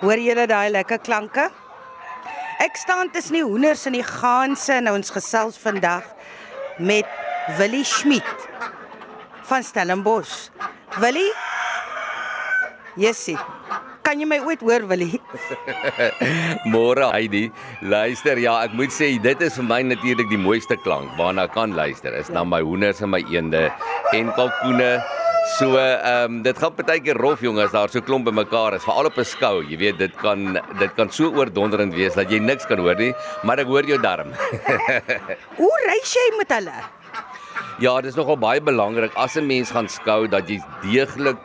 Hoor julle daai lekker klanke? Ek staan tussen die hoenders en die ganse en ons gesels vandag met Willie Schmidt van Stellenbosch. Willie? Jessie. Kan jy my ooit hoor, Willie? Môre Heidi, luister, ja, ek moet sê dit is vir my natuurlik die mooiste klank waarna kan luister. Is na my hoenders en my eende en kalkoene. So ehm um, dit gaan partykeer rof jongens, daar so klomp bymekaar is, veral op 'n skou. Jy weet, dit kan dit kan so oordonderend wees dat jy niks kan hoor nie, maar ek hoor jou darm. Hoe reis jy met hulle? ja, dit is nogal baie belangrik as 'n mens gaan skou dat jy deeglik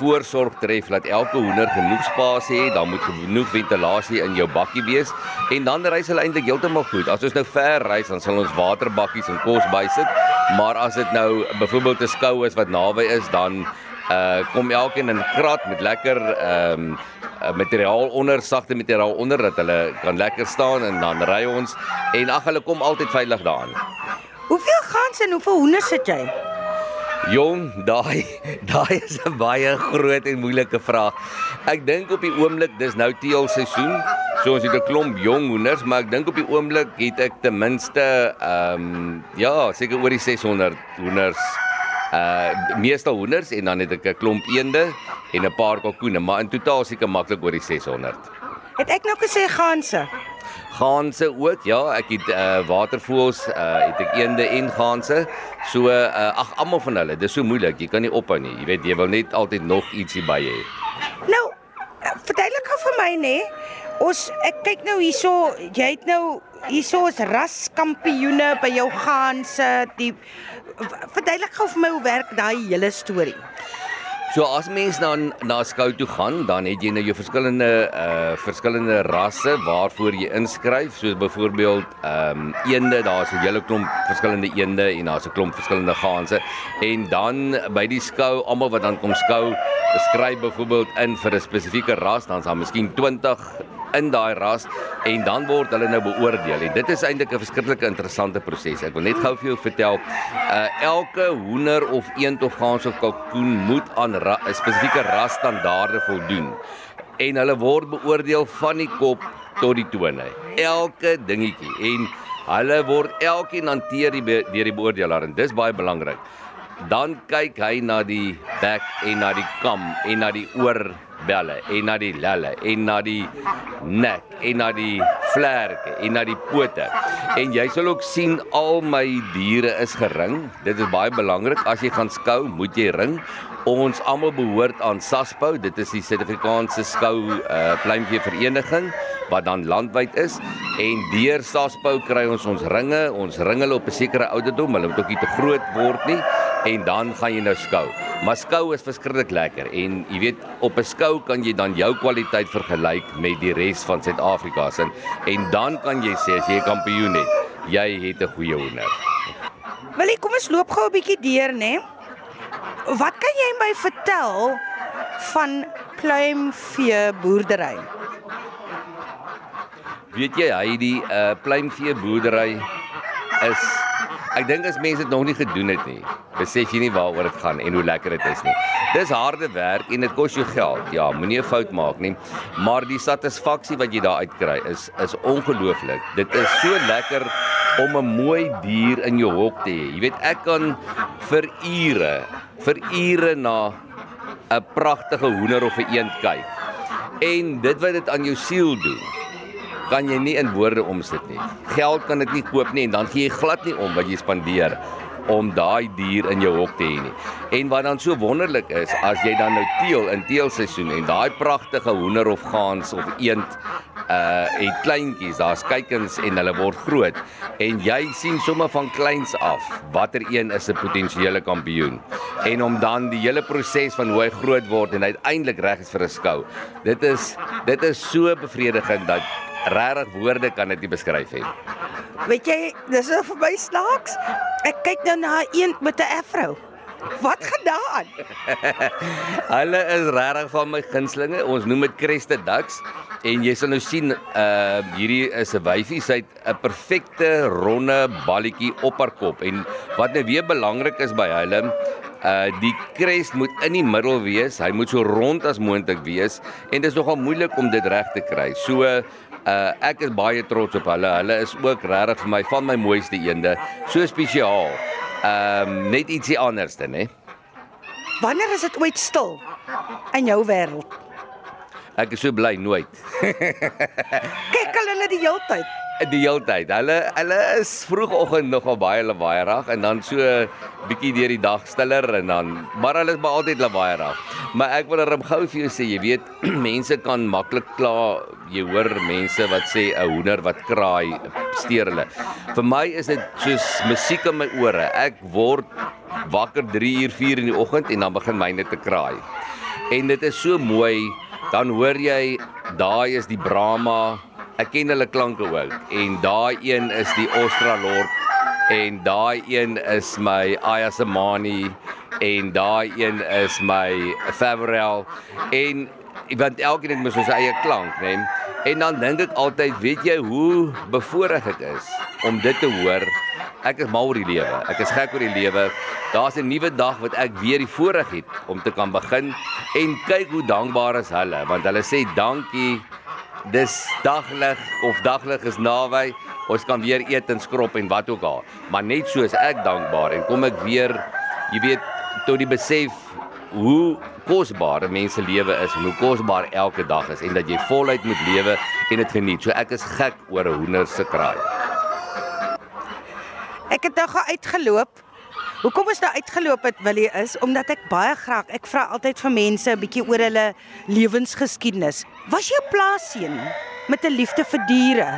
voorsorg tref dat elke hoender genoeg spasie het, dan moet genoeg ventilasie in jou bakkie wees en dan reis hulle eintlik heeltemal goed. As ons nou ver reis, dan sal ons waterbakkies en kos bysit, maar as dit nou byvoorbeeld 'n skou is wat naby is, dan uh kom elkeen in 'n krat met lekker ehm um, materiaal onder sagte materiaal onder dat hulle kan lekker staan en dan ry ons en ag hulle kom altyd veilig daaraan. Hoeveel ganse en hoeveel hoenders het jy? Jong, daai daai is 'n baie groot en moeilike vraag. Ek dink op die oomblik dis nou teelseisoen. So ons het 'n klomp jong hoenders, maar ek dink op die oomblik het ek ten minste ehm um, ja, seker oor die 600 hoenders. Uh meestal hoenders en dan het ek 'n klomp eende en 'n paar kalkoene, maar in totaal seker maklik oor die 600. Het ek nou gesê ganse? Ganse ook, ja, ek het uh watervoëls, uh het ek eende en ganse. So uh ag almal van hulle, dis so moeilik, jy kan nie ophou nie. Jy weet jy wil net altyd nog ietsie by hê. Nou, verduidelik gou vir my nê. Ons ek kyk nou hierso, jy het nou hierso is raskampioene by jou ganse. Die verduidelik gou vir my hoe werk daai hele storie. So as mens dan na skou toe gaan, dan het jy nou jou verskillende uh verskillende rasse waarvoor jy inskryf, soos byvoorbeeld ehm um, eende, daar's 'n hele klomp verskillende eende en daar's 'n klomp verskillende ganse. En dan by die skou, almal wat dan kom skou, skryf byvoorbeeld in vir 'n spesifieke ras, dan's daar miskien 20 in daai ras en dan word hulle nou beoordeel. En dit is eintlik 'n verskriklike interessante proses. Ek wil net gou vir jou vertel, uh elke hoender of eend of gans of kalkoen moet aan 'n spesifieke rasstandaarde voldoen. En hulle word beoordeel van die kop tot die tone. Elke dingetjie en hulle word elkeen hanteer die deur die beoordelaar en dis baie belangrik. Dan kyk hy na die bek en na die kam en na die oor belle en na die lelle en na die nek en na die vlerke en na die pote. En jy sal ook sien al my diere is gering. Dit is baie belangrik as jy gaan skou, moet jy ring. Ons almal behoort aan SASPO, dit is die Suid-Afrikaanse Skou uh Pluimvee Vereniging wat dan landwyd is en deur SASPO kry ons ons ringe, ons ring hulle op 'n sekere ouderdom, hulle moet ook nie te groot word nie en dan gaan jy nou skou. Maar skou is verskriklik lekker en jy weet op 'n skou kan jy dan jou kwaliteit vergelyk met die res van Suid-Afrika se en dan kan jy sê as jy 'n kampioen het, jy het 'n goeie hoender. Wil jy kom ons loop gou 'n bietjie deur, nê? Wat kan jy my vertel van pluimvee boerdery? Weet jy hy die uh pluimvee boerdery is ek dink as mense dit nog nie gedoen het nie, besef jy nie waaroor dit gaan en hoe lekker dit is nie. Dis harde werk en dit kos jou geld. Ja, moenie 'n fout maak nie. Maar die satisfaksie wat jy daar uitkry is is ongelooflik. Dit is so lekker om 'n mooi dier in jou hok te hê. Jy weet ek kan vir ure, vir ure na 'n pragtige hoender of 'n eend kyk. En dit wat dit aan jou siel doen, kan jy nie in woorde omsit nie. Geld kan dit nie koop nie en dan gee jy glad nie om wat jy spandeer om daai dier in jou hok te hê nie. En wat dan so wonderlik is, as jy dan nou teel in teelseisoen en daai pragtige hoender of gans of eend uh het kleintjies, daar's kykens en hulle word groot en jy sien sommer van kleins af watter een is 'n potensiële kampioen. En om dan die hele proses van hoe hy groot word en uiteindelik reg is vir 'n skou. Dit is dit is so bevredigend dat regtig woorde kan dit nie beskryf nie. Weet jy, dis nou vir my snaaks. Ek kyk nou na 'n eend met 'n afro. Wat gedaan? Hulle is regtig van my gunstlinge. Ons noem dit crested ducks en jy sal nou sien uh hierdie is 'n wyfie, sy het 'n perfekte ronde balletjie op haar kop en wat nou weer belangrik is by hulle Uh die crest moet in die middel wees. Hy moet so rond as moontlik wees en dit is nogal moeilik om dit reg te kry. So uh ek is baie trots op hulle. Hulle is ook regtig vir my van my mooiste eende. So spesiaal. Ehm um, net ietsie anderste, né? Wanneer is dit ooit stil in jou wêreld? Ek is so bly nooit. Kyk hulle die hele tyd. Die hele tyd. Hulle hulle is vroegoggend nogal baie lawaaierig en dan so bietjie deur die dag stiller en dan maar hulle is maar altyd lawaaierig. Maar ek wil hom gou vir jou sê, jy weet, mense kan maklik kla. Jy hoor mense wat sê 'n hoender wat kraai steur hulle. Vir my is dit soos musiek in my ore. Ek word wakker 3 uur 4 in die oggend en dan begin myne te kraai. En dit is so mooi. Dan hoor jy daai is die Brahma ek ken hulle klanke ook en daai een is die Australord en daai een is my Ayasamani en daai een is my Favorel en want elkeen het mos sy eie klank, né? En dan dink ek altyd, weet jy hoe bevoorreg ek is om dit te hoor. Ek is mal oor die lewe. Ek is gek oor die lewe. Daar's 'n nuwe dag wat ek weer die voorreg het om te kan begin en kyk hoe dankbaar is hulle want hulle sê dankie dis daglig of daglig is naby. Ons kan weer eet en skrop en wat ook al. Maar net so is ek dankbaar en kom ek weer, jy weet, tot die besef hoe kosbaar 'n mens se lewe is en hoe kosbaar elke dag is en dat jy voluit moet lewe en dit geniet. So ek is gek oor 'n hoender se kraai. Ek het nou uitgeloop. Hoekom is nou uitgeloop het wil jy is omdat ek baie graag ek vra altyd vir mense 'n bietjie oor hulle lewensgeskiedenis. Was jy 'n plaasseun met 'n liefde vir diere?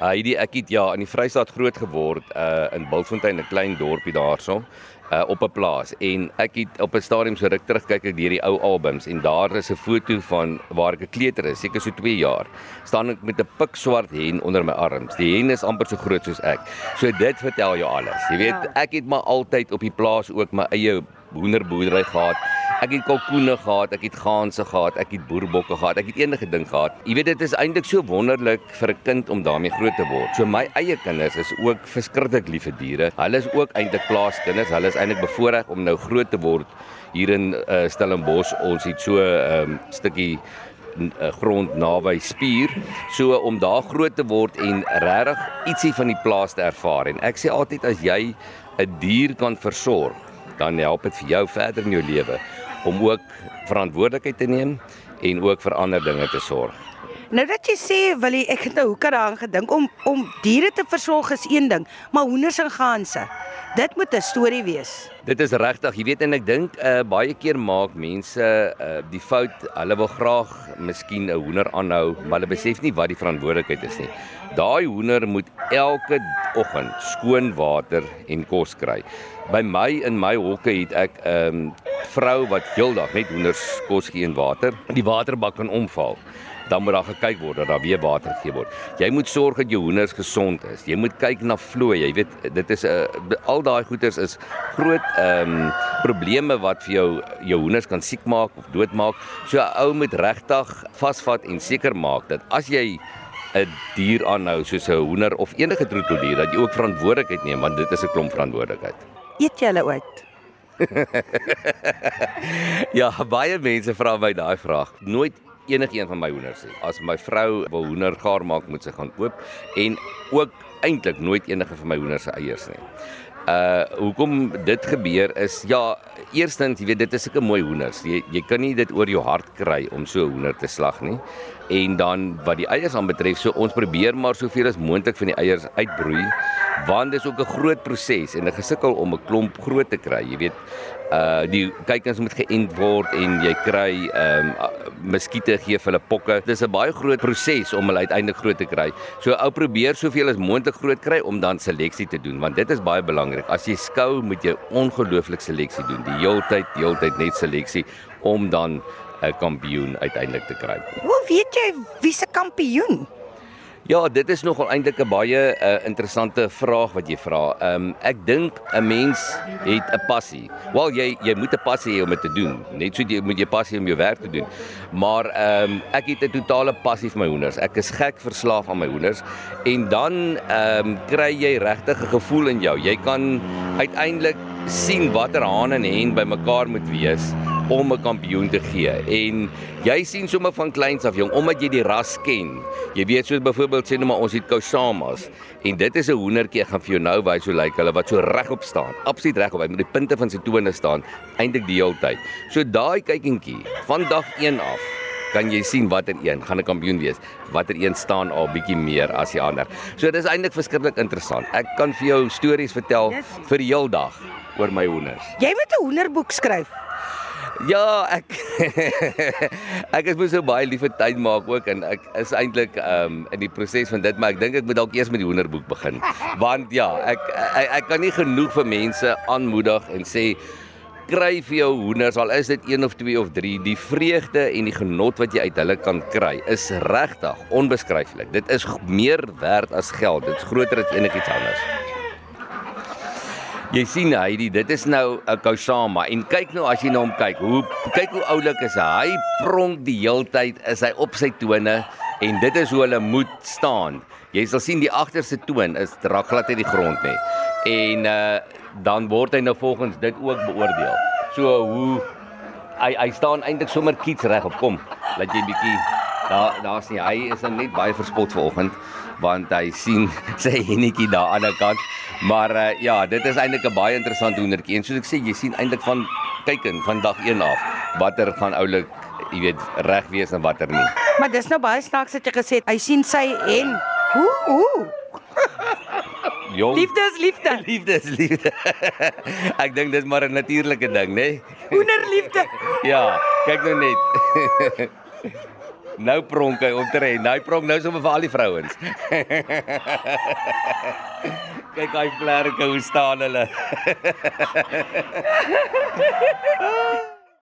Heidi, ek het ja in die Vrystaat groot geword, uh in Bultfontein, 'n klein dorpie daarso uh, op 'n plaas en ek het op 'n stadium so ruk terug kyk ek deur die ou albums en daar is 'n foto van waar ek 'n kleuter is, seker so 2 jaar. staan ek met 'n pikswart hen onder my arms. Die hen is amper so groot soos ek. So dit vertel jou alles. Jy weet, ja. ek het maar altyd op die plaas ook my eie hoenderboerdery gehad. Ek het kalkoene gehad, ek het gaanse gehad, ek het boerbokke gehad, ek het enige ding gehad. Jy weet dit is eintlik so wonderlik vir 'n kind om daarmee groot te word. So my eie kinders is ook verskriklik lief vir diere. Hulle is ook eintlik plaaskinders. Hulle is eintlik bevoorreg om nou groot te word hier in uh, Stellenbosch. Ons het so 'n um, ehm, stukkie grond naby Spier so om daar groot te word en regtig ietsie van die plaas te ervaar en ek sê altyd as jy 'n dier kan versorg dan help dit vir jou verder in jou lewe om ook verantwoordelikheid te neem en ook vir ander dinge te sorg. Nou dat jy sê wil jy ek het nou hoekom daaraan gedink om om diere te versorg is een ding, maar hoenders en ganse. Dit moet 'n storie wees. Dit is regtig, jy weet en ek dink uh, baie keer maak mense uh, die fout, hulle wil graag miskien 'n hoender aanhou, maar hulle besef nie wat die verantwoordelikheid is nie. Daai hoender moet elke oggend skoon water en kos kry. By my in my hokke het ek 'n um, vrou wat heeldag net hoenders kos gee en water. Die waterbak kan omval. Dan moet daar gekyk word dat daar weer water gegee word. Jy moet sorg dat jou hoenders gesond is. Jy moet kyk na vloei. Jy weet dit is 'n uh, al daai goeters is groot ehm um, probleme wat vir jou jou hoenders kan siek maak of doodmaak. So 'n ou moet regtig vasvat en seker maak dat as jy 'n dier aanhou soos 'n hoender of enige troeteldier dat jy ook verantwoordelikheid neem want dit is 'n klomp verantwoordelikheid. Eet jy hulle ooit? ja, baie mense vra my daai vraag. Nooit enigiemand van my hoenders nie. As my vrou wil hoender gaar maak, moet sy gaan oop en ook eintlik nooit enige van my hoenders se eiers nie. Uh hoekom dit gebeur is ja, eerstens, jy weet dit is sulke mooi hoenders. Jy jy kan nie dit oor jou hart kry om so 'n hoender te slag nie. En dan wat die eiers aanbetref, so ons probeer maar soveel as moontlik van die eiers uitbroei want dit is ook 'n groot proses en 'n gesukkel om 'n klomp groot te kry. Jy weet, uh die kykens moet geënt word en jy kry ehm um, muskiete gee vir hulle pokke. Dit is 'n baie groot proses om hulle uiteindelik groot te kry. So ou probeer soveel as moontlik groot kry om dan seleksie te doen want dit is baie belangrik. As jy skou, moet jy ongelooflik seleksie doen. Die heeltyd, die heeltyd net seleksie om dan 'n kampioen uiteindelik te kry. Hoe weet jy wie se kampioen? Ja, dit is nogal eintlik 'n baie uh, interessante vraag wat jy vra. Ehm um, ek dink 'n mens het 'n passie. Wel jy jy moet 'n passie hê om dit te doen. Net so jy moet jy passie om jou werk te doen. Maar ehm um, ek het 'n totale passie vir my hoenders. Ek is gek verslaaf aan my hoenders en dan ehm um, kry jy regtig 'n gevoel in jou. Jy kan uiteindelik sien watter haan en hen bymekaar moet wees om 'n kampioen te gee. En jy sien sommer van kleins af jong, omdat jy die ras ken. Jy weet soos byvoorbeeld sê nou maar ons het Kousamas en dit is 'n hoendertjie, ek gaan vir jou nou wys hoe lyk hulle wat so regop staan. Absoluut regop, hy met die punte van sy tone staan eintlik die hele tyd. So daai kykentjie van dag 1 af kan jy sien watter een gaan 'n kampioen wees. Watter een staan al bietjie meer as die ander. So dis eintlik verskriklik interessant. Ek kan vir jou stories vertel vir die heel dag oor my hoenders. Jy moet 'n hoenderboek skryf. Ja, ek ek is mos so baie lief vir tyd maak ook en ek is eintlik um in die proses van dit, maar ek dink ek moet dalk eers met die hoenderboek begin. Want ja, ek ek, ek kan nie genoeg vir mense aanmoedig en sê kry vir jou hoenders al is dit 1 of 2 of 3 die vreugde en die genot wat jy uit hulle kan kry is regtig onbeskryflik. Dit is meer werd as geld. Dit is groter as enigiets anders Jy sien Heidi, dit is nou 'n Kousama en kyk nou as jy na hom kyk, hoe kyk hoe oulik is hy. Hy pronk die heeltyd, is hy op sy tone en dit is hoe hulle moet staan. Jy sal sien die agterste toon is raak glad uit die grond nê. En uh dan word hy nou volgens dit ook beoordeel. So hoe hy hy staan eintlik sommer kiets reg op kom. Laat jy bietjie daar daar's nie hy is nou net baie verspot vanoggend want hy sien sy hennetjie daar aan die kant. Maar uh, ja, dit is eintlik 'n baie interessante hoendertjie en soos ek sê, jy sien eintlik van kykin van dag 1 af watter gaan oulik, jy weet, reg wees en watter nie. Maar dis nou baie snaaks dat jy gesê het hy sien sy en hoe hoe Jong. liefde is liefde. liefde is liefde. ek dink dis maar 'n natuurlike ding, né? Nee? Hoenderliefde. Ja, kyk nou net. Nou pronk hy om te ren. Hy pronk nou sommer vir al die vrouens. kyk hy vlerke hoe staan hulle.